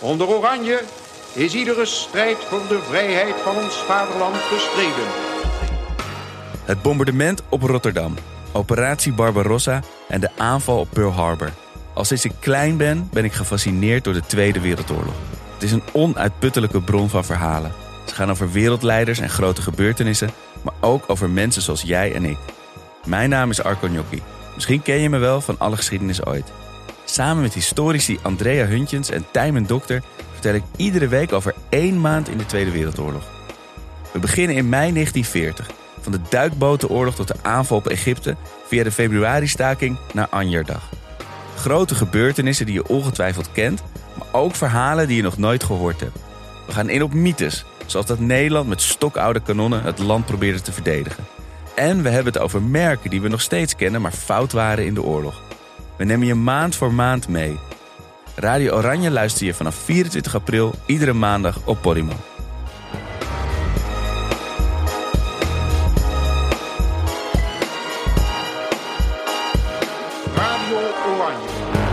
Onder Oranje is iedere strijd voor de vrijheid van ons vaderland gestreden. Het bombardement op Rotterdam, operatie Barbarossa en de aanval op Pearl Harbor. Al sinds ik klein ben, ben ik gefascineerd door de Tweede Wereldoorlog. Het is een onuitputtelijke bron van verhalen. Ze gaan over wereldleiders en grote gebeurtenissen, maar ook over mensen zoals jij en ik. Mijn naam is Arco Gnocchi. Misschien ken je me wel van alle geschiedenis ooit. Samen met historici Andrea Huntjens en Tijmen Dokter vertel ik iedere week over één maand in de Tweede Wereldoorlog. We beginnen in mei 1940, van de duikbotenoorlog tot de aanval op Egypte via de februari-staking naar Anjardag. Grote gebeurtenissen die je ongetwijfeld kent, maar ook verhalen die je nog nooit gehoord hebt. We gaan in op mythes, zoals dat Nederland met stokoude kanonnen het land probeerde te verdedigen. En we hebben het over merken die we nog steeds kennen, maar fout waren in de oorlog. We nemen je maand voor maand mee. Radio Oranje luister je vanaf 24 april iedere maandag op Podimo. Radio Oranje.